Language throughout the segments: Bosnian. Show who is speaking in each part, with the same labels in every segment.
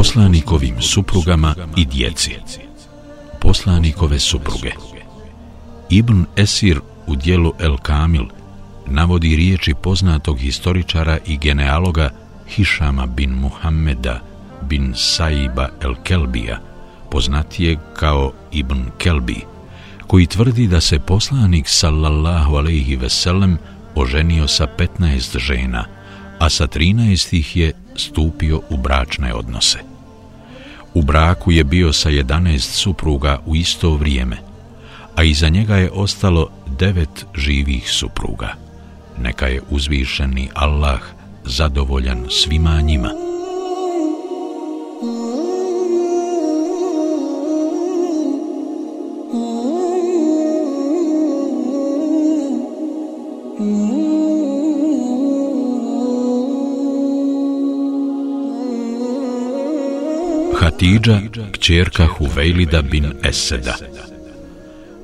Speaker 1: Poslanikovim suprugama i djeci Poslanikove supruge Ibn Esir u dijelu El Kamil navodi riječi poznatog historičara i genealoga Hišama bin Muhammeda bin Saiba El Kelbija, poznatije kao Ibn Kelbi, koji tvrdi da se poslanik sallallahu alaihi veselem oženio sa 15 žena, a sa 13 ih je stupio u bračne odnose. U braku je bio sa 11 supruga u isto vrijeme, a iza njega je ostalo devet živih supruga. Neka je uzvišeni Allah zadovoljan svima njima. Mm-hmm. Hatidža, kćerka Huvejlida bin Eseda.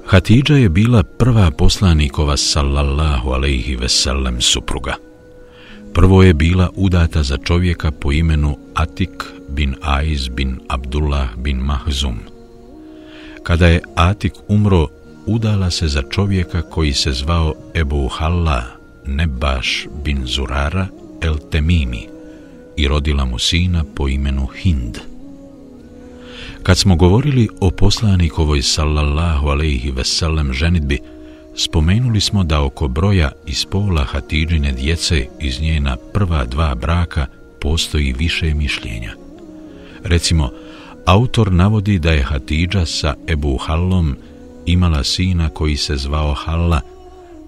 Speaker 1: Hatidža je bila prva poslanikova sallallahu alaihi veselem supruga. Prvo je bila udata za čovjeka po imenu Atik bin Aiz bin Abdullah bin Mahzum. Kada je Atik umro, udala se za čovjeka koji se zvao Ebu Halla Nebaš bin Zurara el Temimi i rodila mu sina po imenu Hind. Kad smo govorili o poslanikovoj sallallahu alaihi veselem ženitbi, spomenuli smo da oko broja iz pola Hatidžine djece iz njena prva dva braka postoji više mišljenja. Recimo, autor navodi da je Hatidža sa Ebu Hallom imala sina koji se zvao Halla,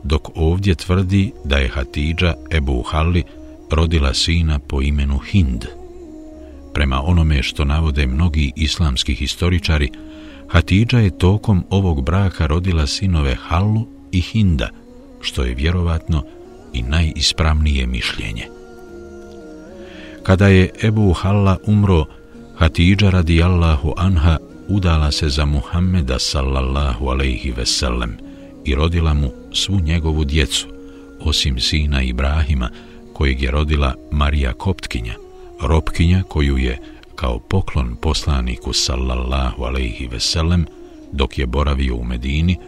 Speaker 1: dok ovdje tvrdi da je Hatidža Ebu Halli rodila sina po imenu Hind. Prema onome što navode mnogi islamski historičari, Hatidža je tokom ovog braka rodila sinove Hallu i Hinda, što je vjerovatno i najispravnije mišljenje. Kada je Ebu Halla umro, Hatidža radijallahu anha udala se za Muhammeda sallallahu alaihi sellem i rodila mu svu njegovu djecu, osim sina Ibrahima, kojeg je rodila Marija Koptkinja, ropkinja koju je kao poklon poslaniku sallallahu alaihi sellem, dok je boravio u Medini,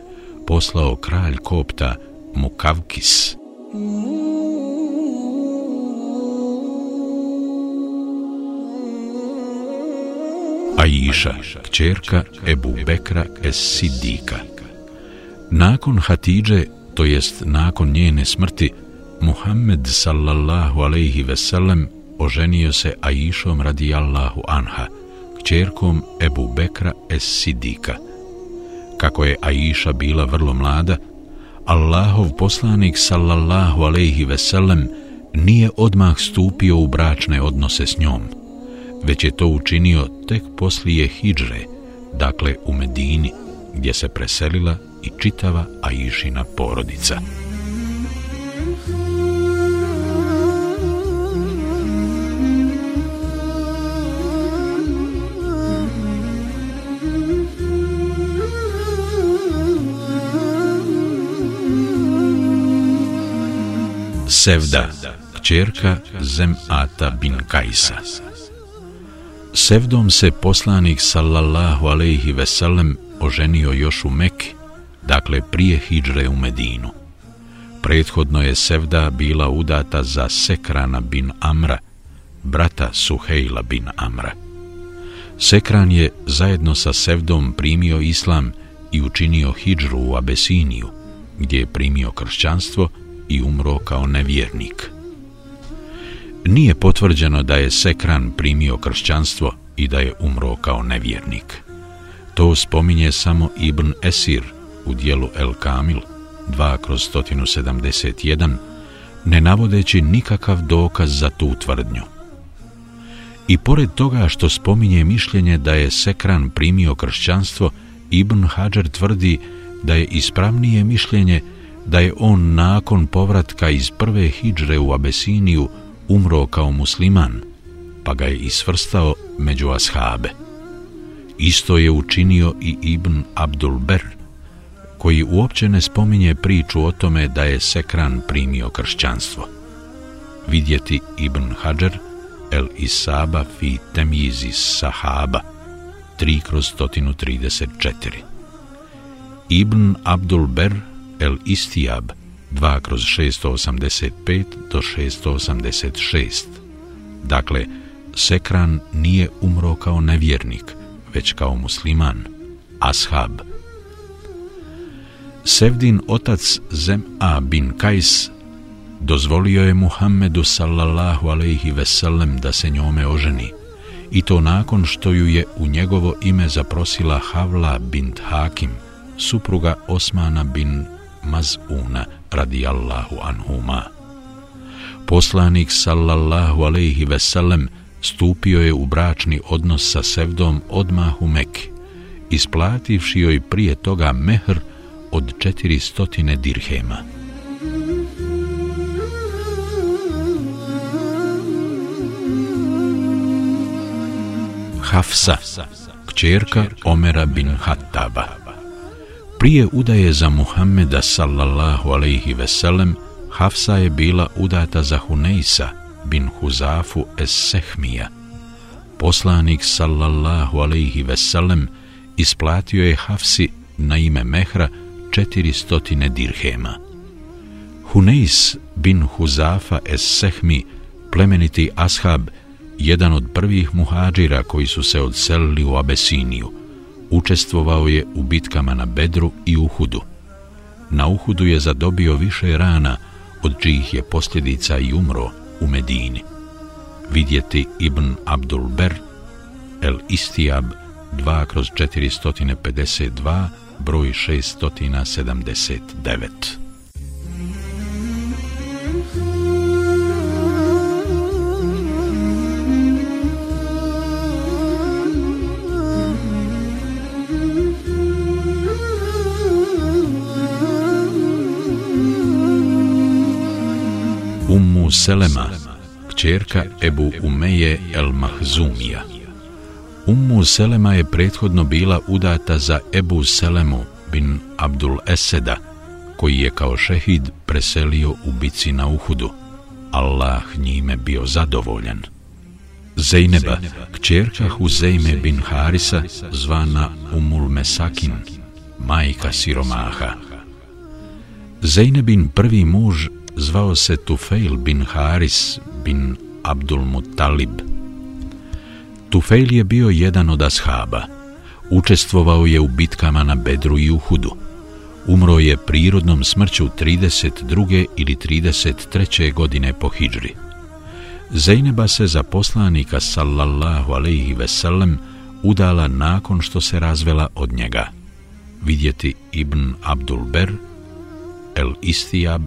Speaker 1: poslao kralj Kopta Mukavkis. Aisha, kćerka Ebu Bekra es Sidika. Nakon Hatidže, to jest nakon njene smrti, Muhammed sallallahu alaihi sellem oženio se Aishom radijallahu anha, kćerkom Ebu Bekra es Sidika – Kako je Aisha bila vrlo mlada, Allahov poslanik sallallahu alejhi ve sellem nije odmah stupio u bračne odnose s njom, već je to učinio tek poslije hidžre, dakle u Medini, gdje se preselila i čitava Aishina porodica. Sevda, čerka Zemata bin Kajsa. Sevdom se poslanik sallallahu alejhi ve sellem oženio još u Mekke, dakle prije hidžre u Medinu. Prethodno je Sevda bila udata za Sekrana bin Amra, brata Suhejla bin Amra. Sekran je zajedno sa Sevdom primio islam i učinio hidžru u Abesiniju, gdje je primio kršćanstvo i umro kao nevjernik. Nije potvrđeno da je Sekran primio kršćanstvo i da je umro kao nevjernik. To spominje samo Ibn Esir u dijelu El Kamil 2 kroz 171, ne navodeći nikakav dokaz za tu tvrdnju. I pored toga što spominje mišljenje da je Sekran primio kršćanstvo, Ibn Hajar tvrdi da je ispravnije mišljenje da je on nakon povratka iz prve hijdžre u Abesiniju umro kao musliman, pa ga je isvrstao među ashabe. Isto je učinio i Ibn Abdul Ber, koji uopće ne spominje priču o tome da je Sekran primio kršćanstvo. Vidjeti Ibn Hajar El Isaba fi Temizi Sahaba 3 kroz 134 Ibn Abdul Ber El Istijab 2 kroz 685 do 686 Dakle, Sekran nije umro kao nevjernik, već kao musliman, ashab. Sevdin otac Zem-a bin Kajs dozvolio je Muhammedu sallallahu alaihi veselem da se njome oženi i to nakon što ju je u njegovo ime zaprosila Havla bint Hakim, supruga Osmana bin Mazuna radijallahu anhuma. Poslanik sallallahu alaihi veselem stupio je u bračni odnos sa Sevdom odmah u Mekke, isplativši joj prije toga mehr od četiri stotine dirhema. Hafsa, kćerka Omera bin Hattaba. Prije udaje za Muhammeda sallallahu alaihi veselem, Hafsa je bila udata za Hunejsa bin Huzafu es Sehmija. Poslanik sallallahu alaihi veselem isplatio je Hafsi na ime Mehra četiri stotine dirhema. Hunejs bin Huzafa es Sehmi, plemeniti ashab, jedan od prvih muhađira koji su se odselili u Abesiniju, učestvovao je u bitkama na Bedru i Uhudu. Na Uhudu je zadobio više rana, od čijih je posljedica i umro u Medini. Vidjeti Ibn Abdul Ber, El Istijab, 2 kroz 452, broj 679. Ummu Selema, kćerka Ebu Umeje el Mahzumija. Ummu Selema je prethodno bila udata za Ebu Selemu bin Abdul Eseda, koji je kao šehid preselio u bici na Uhudu. Allah njime bio zadovoljan. Zejneba, kćerka Huzejme bin Harisa, zvana Umul Mesakin, majka siromaha. Zejnebin prvi muž zvao se Tufail bin Haris bin Abdul Muttalib. Tufail je bio jedan od ashaba. Učestvovao je u bitkama na Bedru i Uhudu. Umro je prirodnom smrću 32. ili 33. godine po Hidžri. Zejneba se za poslanika sallallahu alaihi sellem udala nakon što se razvela od njega. Vidjeti Ibn Abdul Ber, El Istijab,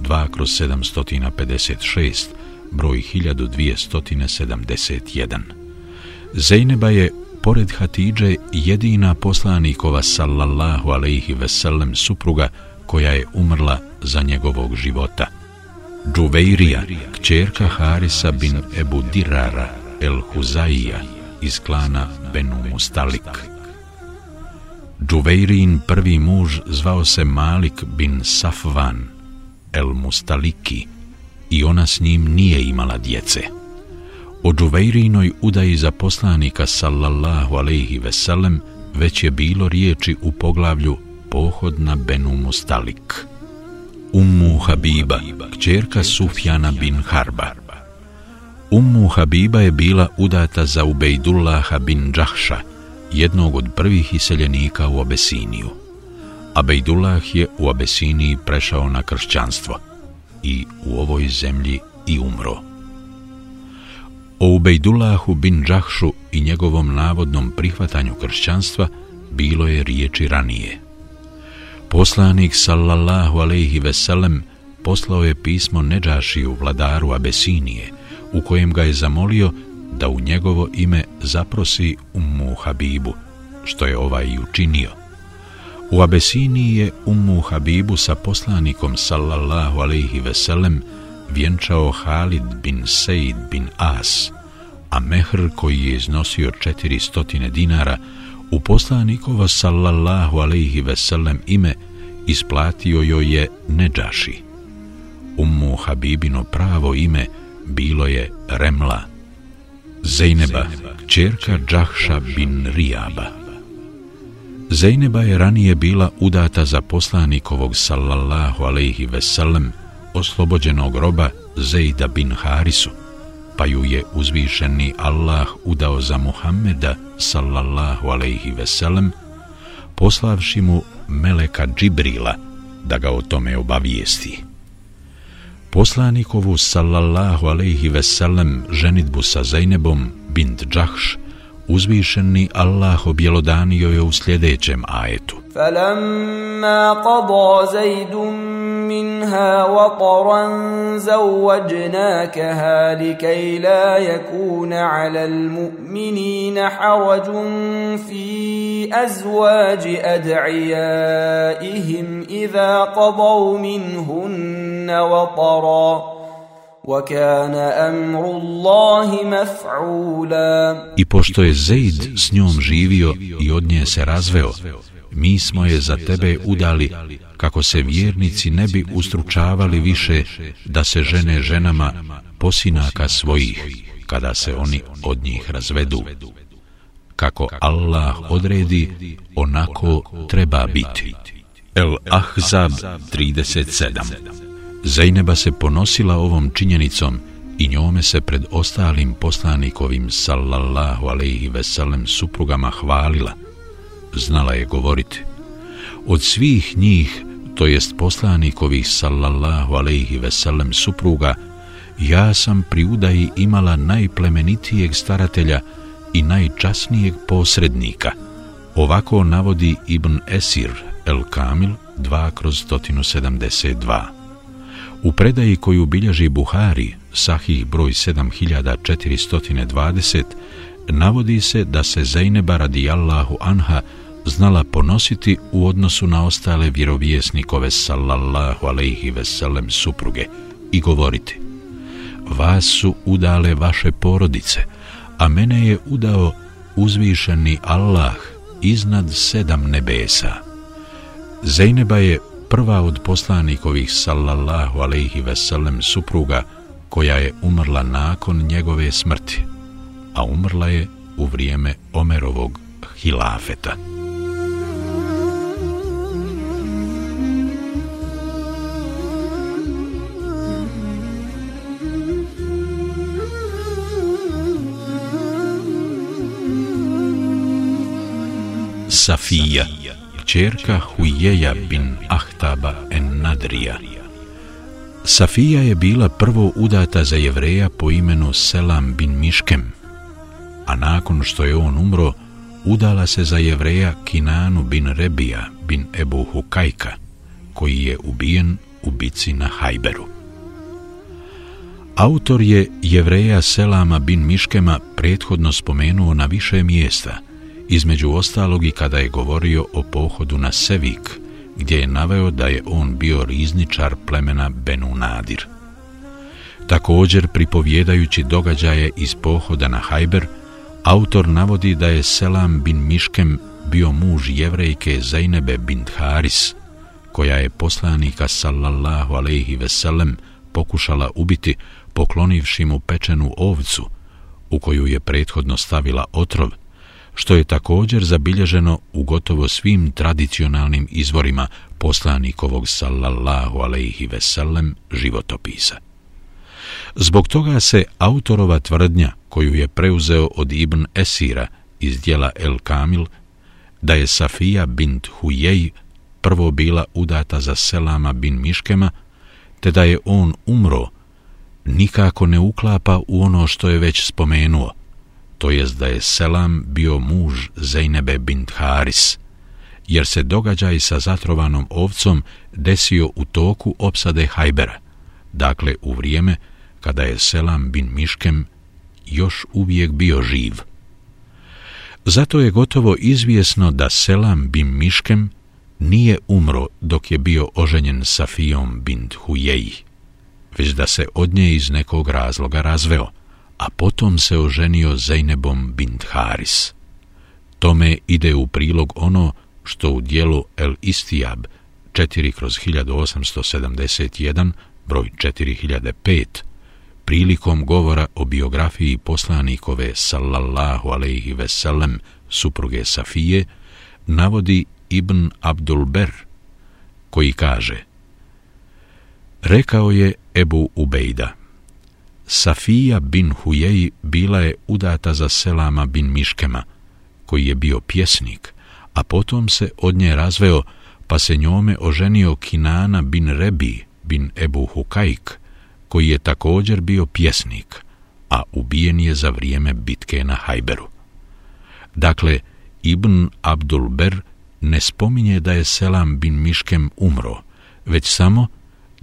Speaker 1: 2 kroz 756, broj 1271. Zejneba je, pored Hatidže, jedina poslanikova sallallahu alaihi veselem supruga koja je umrla za njegovog života. Džuveirija, kćerka Harisa bin Ebu Dirara el Huzaija iz klana Benu Mustalik. Džuveirin prvi muž zvao se Malik bin Safvan, El Mustaliki i ona s njim nije imala djece. O Džuvejrinoj udaji za poslanika sallallahu alaihi veselem već je bilo riječi u poglavlju Pohod na Benu Mustalik. Ummu Habiba, kćerka Sufjana bin Harba. Ummu Habiba je bila udata za Ubejdullaha bin Džahša, jednog od prvih iseljenika u Abesiniju. Abejdullah je u Abesiniji prešao na kršćanstvo i u ovoj zemlji i umro. O Ubejdullahu bin Džahšu i njegovom navodnom prihvatanju kršćanstva bilo je riječi ranije. Poslanik sallallahu alaihi veselem poslao je pismo Neđašiju vladaru Abesinije u kojem ga je zamolio da u njegovo ime zaprosi Ummu Habibu, što je ovaj i učinio. U Abesiniji je Ummu Habibu sa poslanikom sallallahu alaihi veselem vjenčao Halid bin Sejd bin As, a mehr koji je iznosio 400 dinara u poslanikovo sallallahu alaihi veselem ime isplatio joj je Neđaši. Ummu Habibino pravo ime bilo je Remla, Zejneba, čerka Džahša bin Rijaba. Zejneba je ranije bila udata za poslanikovog sallallahu alaihi veselem oslobođenog roba Zejda bin Harisu, pa ju je uzvišeni Allah udao za Muhammeda sallallahu alaihi veselem, poslavši mu Meleka Džibrila da ga o tome obavijesti. Poslanikovu sallallahu alaihi veselem ženitbu sa Zejnebom bint Džahš uzvišeni Allah objelodanio je u sljedećem ajetu.
Speaker 2: فَلَمَّا قَضَى زَيْدٌ مِّنْهَا وَطَرًا زَوَّجْنَاكَهَا لِكَيْ لَا يَكُونَ عَلَى الْمُؤْمِنِينَ حَرَجٌ فِي أَزْوَاجِ أَدْعِيَائِهِمْ إِذَا قَضَوْا مِنْهُنَّ وَطَرًا وَكَانَ أَمْرُ اللَّهِ مَفْعُولًا
Speaker 1: I pošto je Zaid s njom živio i od nje se razveo, mi smo je za tebe udali kako se vjernici ne bi ustručavali više da se žene ženama posinaka svojih kada se oni od njih razvedu. Kako Allah odredi, onako treba biti. El Ahzab 37 Zajneba se ponosila ovom činjenicom i njome se pred ostalim poslanikovim sallallahu alaihi veselem suprugama hvalila. Znala je govoriti. Od svih njih, to jest poslanikovih sallallahu alaihi veselem supruga, ja sam pri udaji imala najplemenitijeg staratelja i najčasnijeg posrednika. Ovako navodi Ibn Esir El Kamil 2 kroz 172. U predaji koju bilježi Buhari, sahih broj 7420, navodi se da se Zajneba radijallahu anha znala ponositi u odnosu na ostale vjerovjesnikove sallallahu alaihi veselem supruge i govoriti Vas su udale vaše porodice, a mene je udao uzvišeni Allah iznad sedam nebesa. Zejneba je prva od poslanikovih sallallahu alaihi veselem supruga koja je umrla nakon njegove smrti, a umrla je u vrijeme Omerovog hilafeta. Safija kćerka Hujeja bin Ahtaba en Nadrija. Safija je bila prvo udata za jevreja po imenu Selam bin Miškem, a nakon što je on umro, udala se za jevreja Kinanu bin Rebija bin Ebu Hukajka, koji je ubijen u bici na Hajberu. Autor je jevreja Selama bin Miškema prethodno spomenuo na više mjesta – između ostalog i kada je govorio o pohodu na Sevik, gdje je naveo da je on bio rizničar plemena Benu Nadir. Također, pripovjedajući događaje iz pohoda na Hajber, autor navodi da je Selam bin Miškem bio muž jevrejke Zajnebe bin Haris, koja je poslanika sallallahu alaihi veselem pokušala ubiti poklonivši mu pečenu ovcu, u koju je prethodno stavila otrov, što je također zabilježeno u gotovo svim tradicionalnim izvorima poslanikovog sallallahu alaihi veselem životopisa. Zbog toga se autorova tvrdnja koju je preuzeo od Ibn Esira iz dijela El Kamil, da je Safija bint Hujej prvo bila udata za Selama bin Miškema, te da je on umro, nikako ne uklapa u ono što je već spomenuo – to jest da je Selam bio muž Zejnebe bint Haris, jer se događaj sa zatrovanom ovcom desio u toku opsade Hajbera, dakle u vrijeme kada je Selam bin Miškem još uvijek bio živ. Zato je gotovo izvjesno da Selam bin Miškem nije umro dok je bio oženjen Safijom bint Hujeji, već da se od nje iz nekog razloga razveo, a potom se oženio Zajnebom bint Haris. Tome ide u prilog ono što u dijelu El Istijab 4 kroz 1871, broj 4005, prilikom govora o biografiji poslanikove sallallahu alaihi veselem supruge Safije, navodi Ibn Abdul Ber, koji kaže Rekao je Ebu Ubejda Safija bin Hujej bila je udata za Selama bin Miškema, koji je bio pjesnik, a potom se od nje razveo, pa se njome oženio Kinana bin Rebi bin Ebu Hukajk, koji je također bio pjesnik, a ubijen je za vrijeme bitke na Hajberu. Dakle, Ibn Abdul Ber ne spominje da je Selam bin Miškem umro, već samo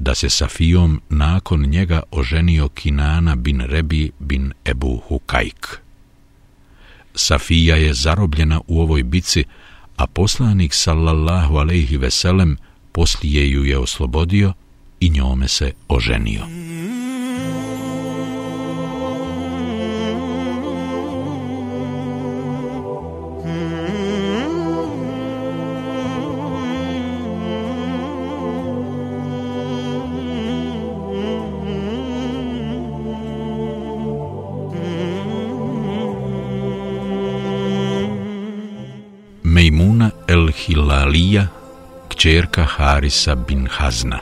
Speaker 1: da se Safijom nakon njega oženio Kinana bin Rebi bin Ebu Hukajk. Safija je zarobljena u ovoj bici, a poslanik sallallahu alejhi ve sellem poslije ju je oslobodio i njome se oženio. Hilalija, kćerka Harisa bin Hazna.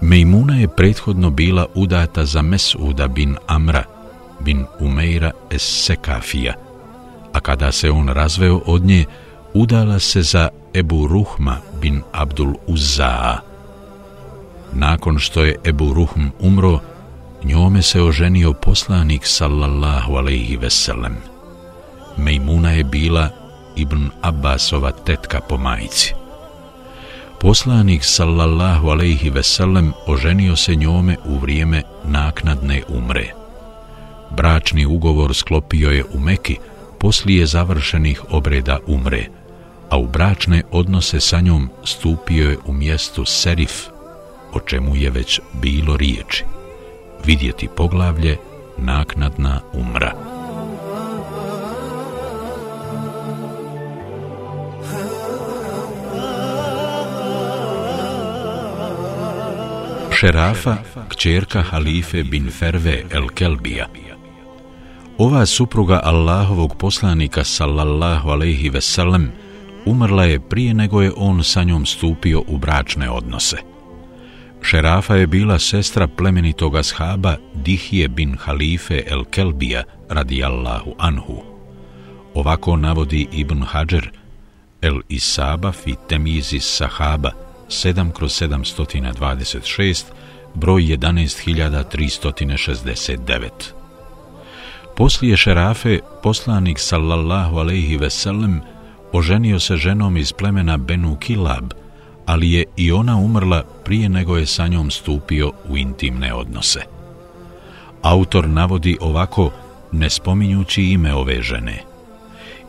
Speaker 1: Mejmuna je prethodno bila udata za Mesuda bin Amra bin Umeira es Sekafija, a kada se on razveo od nje, udala se za Ebu Ruhma bin Abdul Uzzaa. Nakon što je Ebu Ruhm umro, njome se oženio poslanik sallallahu alaihi veselem. Mejmuna je bila ibn Abbasova tetka po majici. Poslanik sallallahu alejhi ve sellem oženio se njome u vrijeme naknadne umre. Bračni ugovor sklopio je u Meki poslije završenih obreda umre, a u bračne odnose sa njom stupio je u mjestu Serif, o čemu je već bilo riječi. Vidjeti poglavlje naknadna umra. Šerafa, kćerka halife bin Ferve el Kelbija. Ova supruga Allahovog poslanika sallallahu alaihi sellem umrla je prije nego je on sa njom stupio u bračne odnose. Šerafa je bila sestra plemenitoga shaba Dihije bin Halife el Kelbija radijallahu anhu. Ovako navodi Ibn Hajar el Isaba fi temizi sahaba 7 kroz 726, broj 11369. Poslije šerafe, poslanik sallallahu alaihi veselem oženio se ženom iz plemena Benu Kilab, ali je i ona umrla prije nego je sa njom stupio u intimne odnose. Autor navodi ovako, ne spominjući ime ove žene –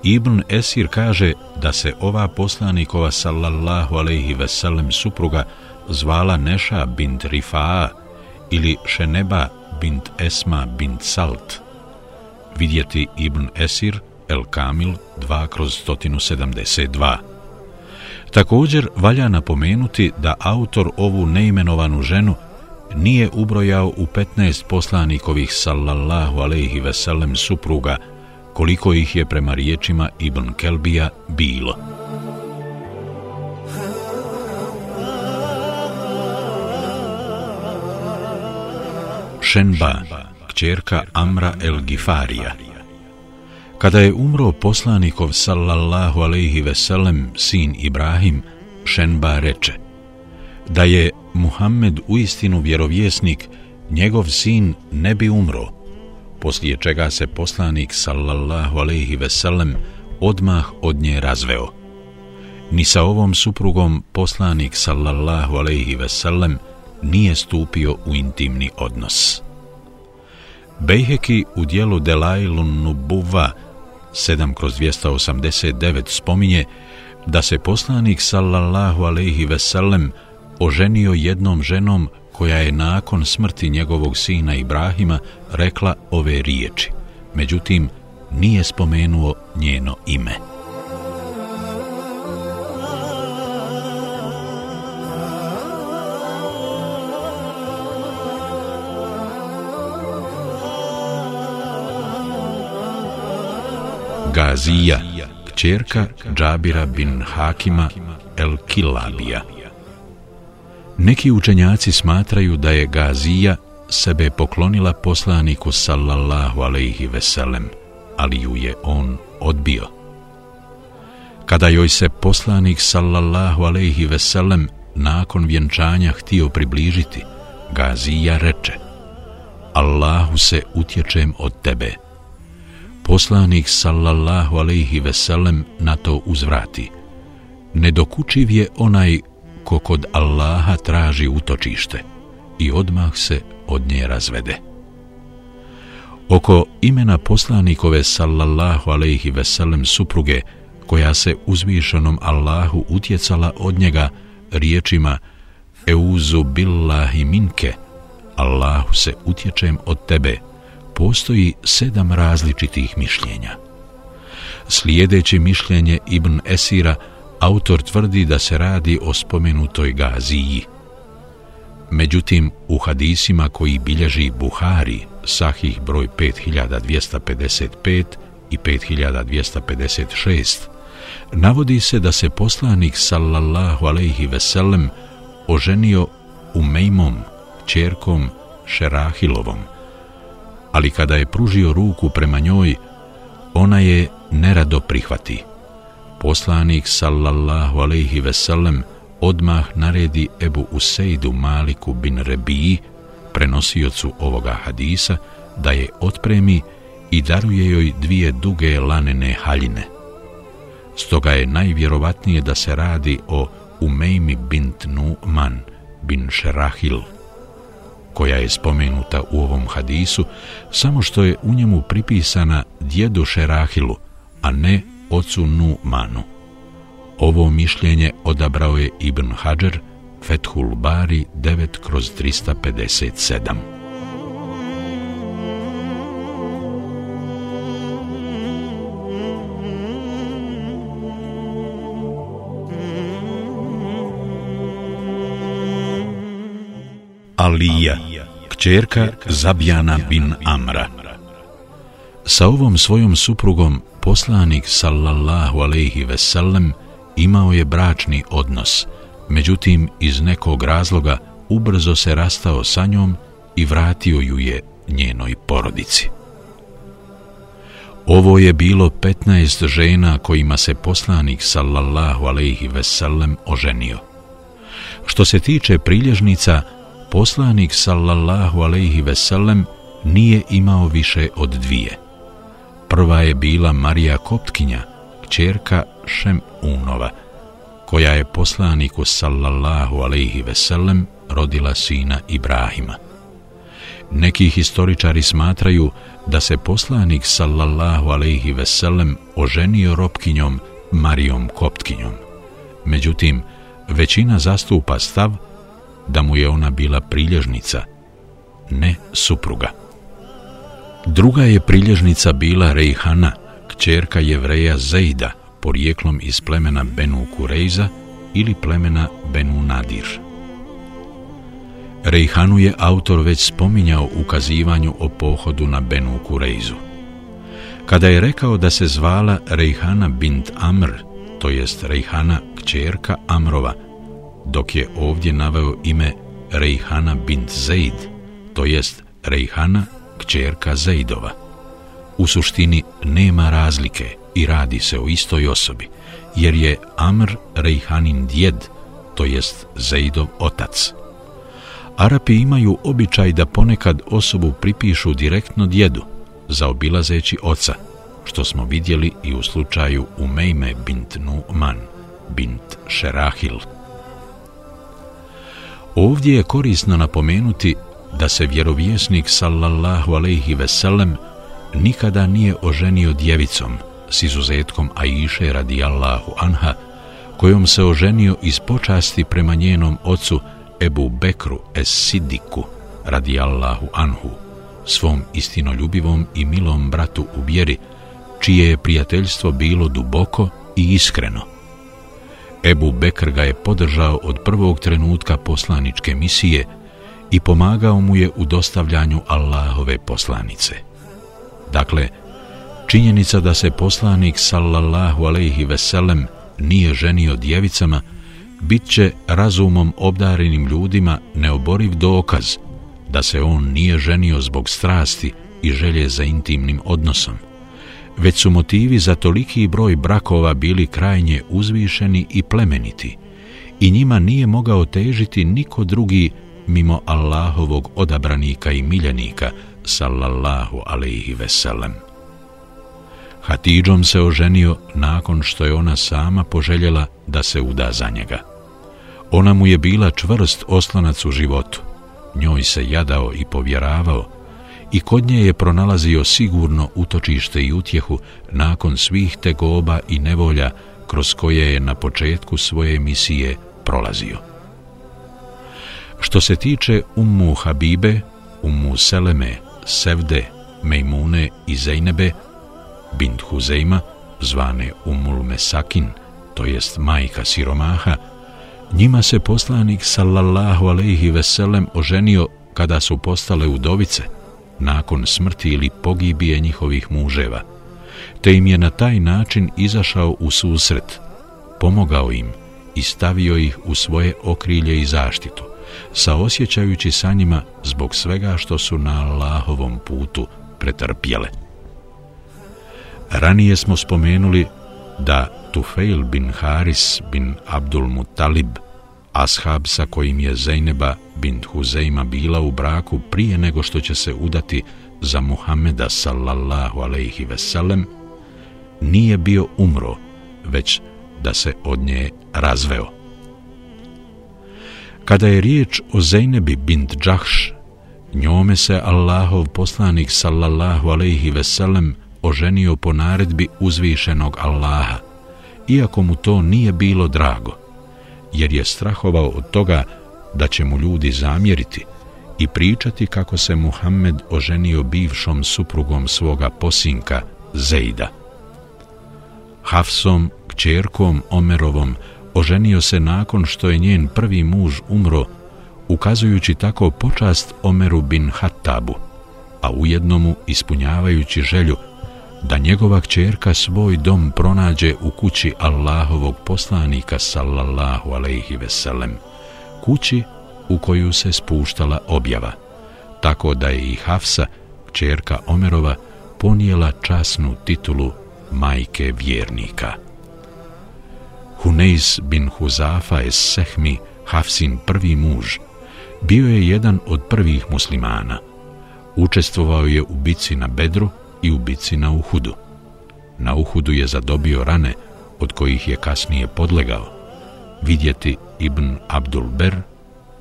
Speaker 1: Ibn Esir kaže da se ova poslanikova sallallahu alaihi veselem supruga zvala Neša bint Rifaa ili Šeneba bint Esma bint Salt. Vidjeti Ibn Esir, El Kamil 2 kroz 172. Također valja napomenuti da autor ovu neimenovanu ženu nije ubrojao u 15 poslanikovih sallallahu alaihi veselem supruga koliko ih je prema riječima Ibn Kelbija bilo. Šenba, kćerka Amra el Gifarija. Kada je umro poslanikov sallallahu alaihi veselem sin Ibrahim, Šenba reče da je Muhammed uistinu vjerovjesnik, njegov sin ne bi umro, poslije čega se poslanik sallallahu alaihi sellem odmah od nje razveo. Ni sa ovom suprugom poslanik sallallahu alaihi sellem nije stupio u intimni odnos. Bejheki u dijelu Delailun Nubuva 7 kroz 289 spominje da se poslanik sallallahu alaihi sellem oženio jednom ženom koja je nakon smrti njegovog sina Ibrahima rekla ove riječi. Međutim, nije spomenuo njeno ime. Gazija, kćerka Džabira bin Hakima El Kilabija. Neki učenjaci smatraju da je Gazija sebe poklonila poslaniku sallallahu alaihi veselem, ali ju je on odbio. Kada joj se poslanik sallallahu alaihi veselem nakon vjenčanja htio približiti, Gazija reče Allahu se utječem od tebe. Poslanik sallallahu alaihi veselem na to uzvrati. Nedokučiv je onaj ko kod Allaha traži utočište i odmah se od nje razvede. Oko imena poslanikove sallallahu alaihi veselem supruge, koja se uzvišenom Allahu utjecala od njega riječima Euzu billahi minke, Allahu se utječem od tebe, postoji sedam različitih mišljenja. Slijedeći mišljenje Ibn Esira, autor tvrdi da se radi o spomenutoj Gaziji. Međutim, u hadisima koji bilježi Buhari, sahih broj 5255 i 5256, navodi se da se poslanik sallallahu alejhi ve sellem oženio u Mejmom, čerkom Šerahilovom, ali kada je pružio ruku prema njoj, ona je nerado prihvati. Poslanik sallallahu alejhi ve sellem odmah naredi Ebu Useidu Maliku bin Rebiji, prenosiocu ovoga hadisa, da je otpremi i daruje joj dvije duge lanene haljine. Stoga je najvjerovatnije da se radi o Umejmi bint Nu'man bin Šerahil, koja je spomenuta u ovom hadisu, samo što je u njemu pripisana djedu Šerahilu, a ne ocu Nu'manu. Ovo mišljenje odabrao je Ibn Hajar, Fethul Bari 9 kroz 357. Alija, kćerka Zabjana bin Amra. Sa ovom svojom suprugom poslanik sallallahu alejhi ve sellem imao je bračni odnos, međutim iz nekog razloga ubrzo se rastao sa njom i vratio ju je njenoj porodici. Ovo je bilo 15 žena kojima se poslanik sallallahu alejhi ve sellem oženio. Što se tiče prilježnica, poslanik sallallahu alejhi ve sellem nije imao više od dvije. Prva je bila Marija Koptkinja, kćerka Šem Unova, koja je poslaniku sallallahu alejhi ve sellem rodila sina Ibrahima. Neki historičari smatraju da se poslanik sallallahu alejhi ve sellem oženio ropkinjom Marijom Koptkinjom. Međutim, većina zastupa stav da mu je ona bila prilježnica, ne supruga. Druga je prilježnica bila Rejhana, kćerka jevreja Zejda, porijeklom iz plemena Benu Kurejza ili plemena Benu Nadir. Rejhanu je autor već spominjao ukazivanju o pohodu na Benu Kurejzu. Kada je rekao da se zvala Rejhana bint Amr, to jest Rejhana kćerka Amrova, dok je ovdje naveo ime Rejhana bint Zeid, to jest Rejhana kćerka Zeidova. U suštini nema razlike i radi se o istoj osobi, jer je Amr Rejhanin djed, to jest Zeidov otac. Arapi imaju običaj da ponekad osobu pripišu direktno djedu, zaobilazeći oca, što smo vidjeli i u slučaju Umejme bint Nu'man, bint Šerahil. Ovdje je korisno napomenuti da se vjerovjesnik sallallahu alejhi ve sellem nikada nije oženio djevicom s izuzetkom Aiše radijallahu anha kojom se oženio iz počasti prema njenom ocu Ebu Bekru es Sidiku radijallahu anhu svom istinoljubivom i milom bratu u vjeri čije je prijateljstvo bilo duboko i iskreno. Ebu Bekr ga je podržao od prvog trenutka poslaničke misije i pomagao mu je u dostavljanju Allahove poslanice. Dakle, Činjenica da se poslanik sallallahu alejhi ve sellem nije ženio djevicama bit će razumom obdarenim ljudima neoboriv dokaz da se on nije ženio zbog strasti i želje za intimnim odnosom, već su motivi za toliki broj brakova bili krajnje uzvišeni i plemeniti i njima nije mogao težiti niko drugi mimo Allahovog odabranika i miljenika, sallallahu alaihi veselem. Hatidžom se oženio nakon što je ona sama poželjela da se uda za njega. Ona mu je bila čvrst oslonac u životu, njoj se jadao i povjeravao i kod nje je pronalazio sigurno utočište i utjehu nakon svih tegoba i nevolja kroz koje je na početku svoje misije prolazio. Što se tiče Ummu Habibe, Ummu Seleme, Sevde, Mejmune i Zejnebe, bint Huzeima, zvane Ummul Mesakin, to jest majka siromaha, njima se poslanik sallallahu alaihi veselem oženio kada su postale udovice, nakon smrti ili pogibije njihovih muževa, te im je na taj način izašao u susret, pomogao im i stavio ih u svoje okrilje i zaštitu, saosjećajući sa njima zbog svega što su na Allahovom putu pretrpjele. Ranije smo spomenuli da Tufail bin Haris bin Abdul Muttalib, ashab sa kojim je Zejneba bin Huzeima bila u braku prije nego što će se udati za Muhameda sallallahu alaihi veselem, nije bio umro, već da se od nje razveo. Kada je riječ o Zejnebi bint Džahš, njome se Allahov poslanik sallallahu alaihi veselem oženio po naredbi uzvišenog Allaha, iako mu to nije bilo drago, jer je strahovao od toga da će mu ljudi zamjeriti i pričati kako se Muhammed oženio bivšom suprugom svoga posinka Zejda. Hafsom, kćerkom Omerovom, oženio se nakon što je njen prvi muž umro, ukazujući tako počast Omeru bin Hattabu, a ujedno mu ispunjavajući želju da njegova kćerka svoj dom pronađe u kući Allahovog poslanika sallallahu alejhi ve sellem, kući u koju se spuštala objava, tako da je i Hafsa, kćerka Omerova, ponijela časnu titulu majke vjernika. Huneis bin Huzafa es Sehmi, Hafsin prvi muž, bio je jedan od prvih muslimana. Učestvovao je u bici na Bedru i u bici na Uhudu. Na Uhudu je zadobio rane od kojih je kasnije podlegao. Vidjeti Ibn Abdul Ber,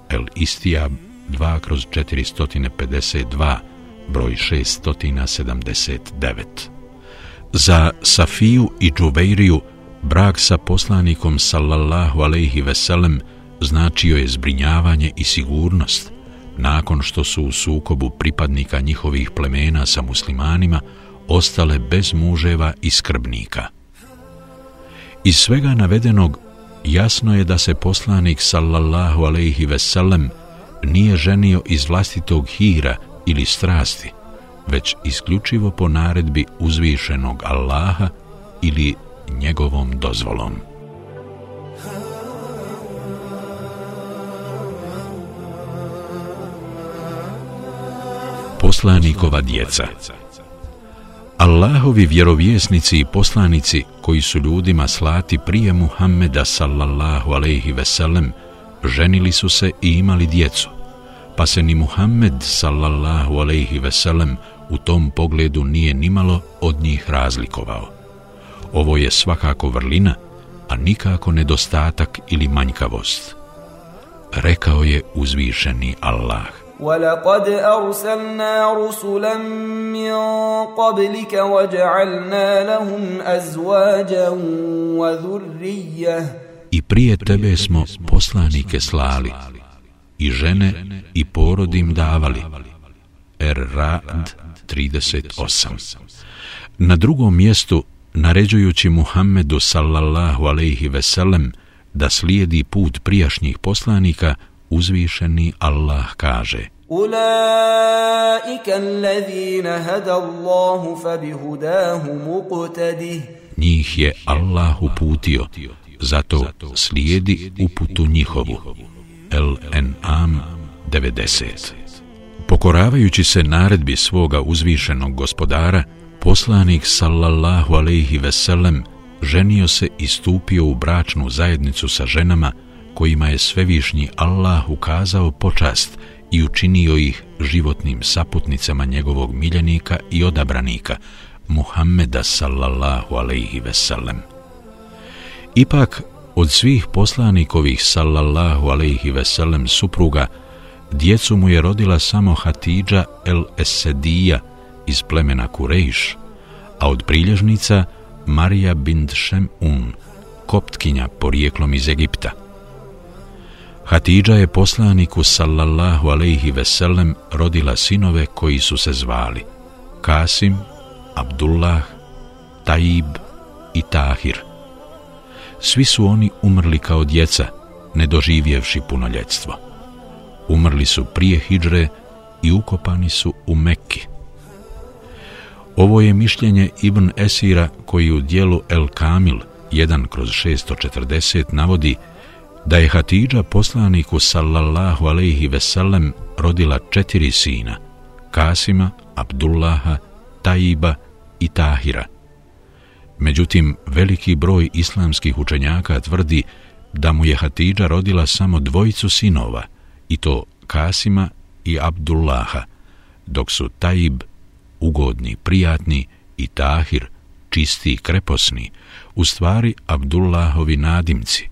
Speaker 1: El Istijab 2 kroz 452, broj 679. Za Safiju i Džuveiriju brak sa poslanikom sallallahu alaihi veselem značio je zbrinjavanje i sigurnost, nakon što su u sukobu pripadnika njihovih plemena sa muslimanima ostale bez muževa i skrbnika. Iz svega navedenog jasno je da se poslanik sallallahu alejhi ve sellem nije ženio iz vlastitog hira ili strasti, već isključivo po naredbi uzvišenog Allaha ili njegovom dozvolom. poslanikova djeca. Allahovi vjerovjesnici i poslanici koji su ljudima slati prije Muhammeda sallallahu alejhi ve sellem ženili su se i imali djecu. Pa se ni Muhammed sallallahu alejhi ve sellem u tom pogledu nije nimalo od njih razlikovao Ovo je svakako vrlina, a nikako nedostatak ili manjkavost. Rekao je uzvišeni Allah.
Speaker 2: ولقد أرسلنا رسلا من قبلك وجعلنا لهم أزواجا وذرية
Speaker 1: I prije tebe smo poslanike slali, i žene i porodim davali. Er-Ra'd 38 Na drugom mjestu, naređujući Muhammedu sallallahu alaihi veselem da slijedi put prijašnjih poslanika, uzvišeni Allah kaže.
Speaker 2: Ulaika allazina hada Allahu fa bihudahu muqtadih
Speaker 1: Njih je Allah uputio, zato slijedi uputu njihovu. LNAM 90 Pokoravajući se naredbi svoga uzvišenog gospodara, poslanik sallallahu alaihi ve sellem ženio se i stupio u bračnu zajednicu sa ženama kojima je svevišnji Allah ukazao počast i učinio ih životnim saputnicama njegovog miljenika i odabranika, Muhammeda sallallahu alaihi sellem. Ipak, od svih poslanikovih sallallahu alaihi sellem supruga, djecu mu je rodila samo Hatidža el Esedija iz plemena Kurejš, a od prilježnica Marija bint Šemun, koptkinja porijeklom iz Egipta – Hatidža je poslaniku sallallahu alaihi veselem rodila sinove koji su se zvali Kasim, Abdullah, Taib i Tahir. Svi su oni umrli kao djeca, ne doživjevši punoljetstvo. Umrli su prije Hidžre i ukopani su u Mekki. Ovo je mišljenje Ibn Esira koji u dijelu El Kamil 1 kroz 640 navodi da je Hatidža poslaniku sallallahu alaihi veselem rodila četiri sina, Kasima, Abdullaha, Taiba i Tahira. Međutim, veliki broj islamskih učenjaka tvrdi da mu je Hatidža rodila samo dvojicu sinova, i to Kasima i Abdullaha, dok su Taib ugodni, prijatni i Tahir čisti i kreposni, u stvari Abdullahovi nadimci,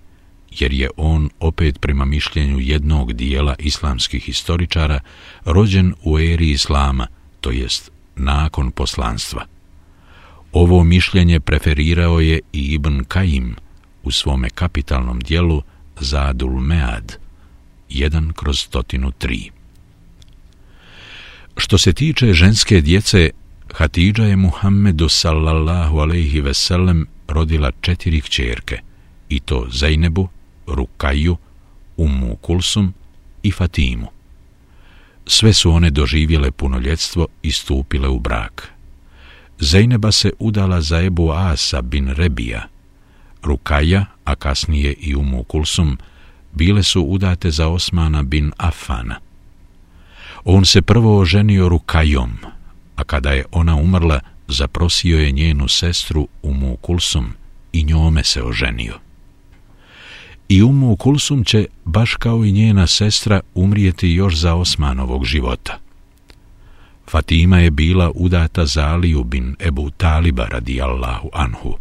Speaker 1: jer je on opet prema mišljenju jednog dijela islamskih historičara rođen u eri islama, to jest nakon poslanstva. Ovo mišljenje preferirao je i Ibn Kajim u svome kapitalnom dijelu Zadul Mead, 1 kroz stotinu tri. Što se tiče ženske djece, Hatidža je Muhammedu sallallahu alaihi veselem rodila četiri kćerke, i to Zajnebu, Rukaju, Umu Kulsum i Fatimu. Sve su one doživjele punoljetstvo i stupile u brak. Zejneba se udala za Ebu Asa bin Rebija. Rukaja, a kasnije i Umu Kulsum, bile su udate za Osmana bin Afana. On se prvo oženio Rukajom, a kada je ona umrla, zaprosio je njenu sestru Umu Kulsum i njome se oženio i Umu Kulsum će, baš kao i njena sestra, umrijeti još za Osmanovog života. Fatima je bila udata za Aliju bin Ebu Taliba radijallahu Anhu.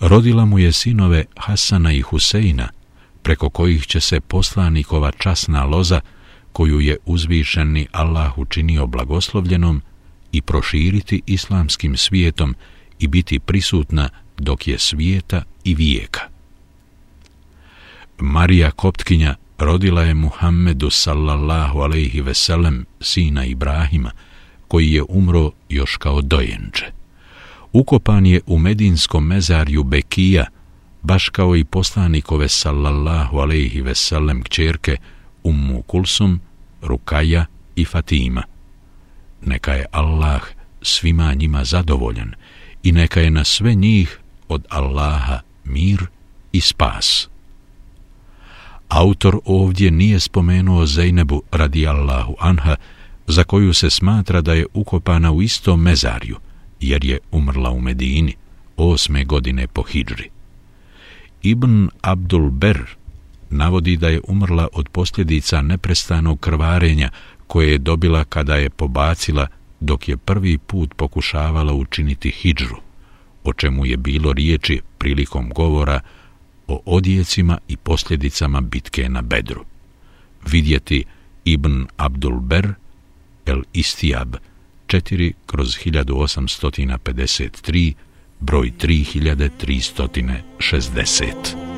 Speaker 1: Rodila mu je sinove Hasana i Huseina, preko kojih će se poslanikova časna loza, koju je uzvišeni Allah učinio blagoslovljenom, i proširiti islamskim svijetom i biti prisutna dok je svijeta i vijeka. Marija Koptkinja rodila je Muhammedu sallallahu alaihi veselem sina Ibrahima, koji je umro još kao dojenče. Ukopan je u medinskom mezarju Bekija, baš kao i poslanikove sallallahu alaihi veselem kćerke Ummu Kulsum, Rukaja i Fatima. Neka je Allah svima njima zadovoljan i neka je na sve njih od Allaha mir i spas. Autor ovdje nije spomenuo Zejnebu radi Allahu Anha, za koju se smatra da je ukopana u istom mezarju, jer je umrla u Medini, osme godine po Hidžri. Ibn Abdul Ber navodi da je umrla od posljedica neprestanog krvarenja koje je dobila kada je pobacila dok je prvi put pokušavala učiniti hidžru, o čemu je bilo riječi prilikom govora o odjecima i posljedicama bitke na Bedru. Vidjeti Ibn Abdul Ber, El Istijab, 4 kroz 1853, broj 3360.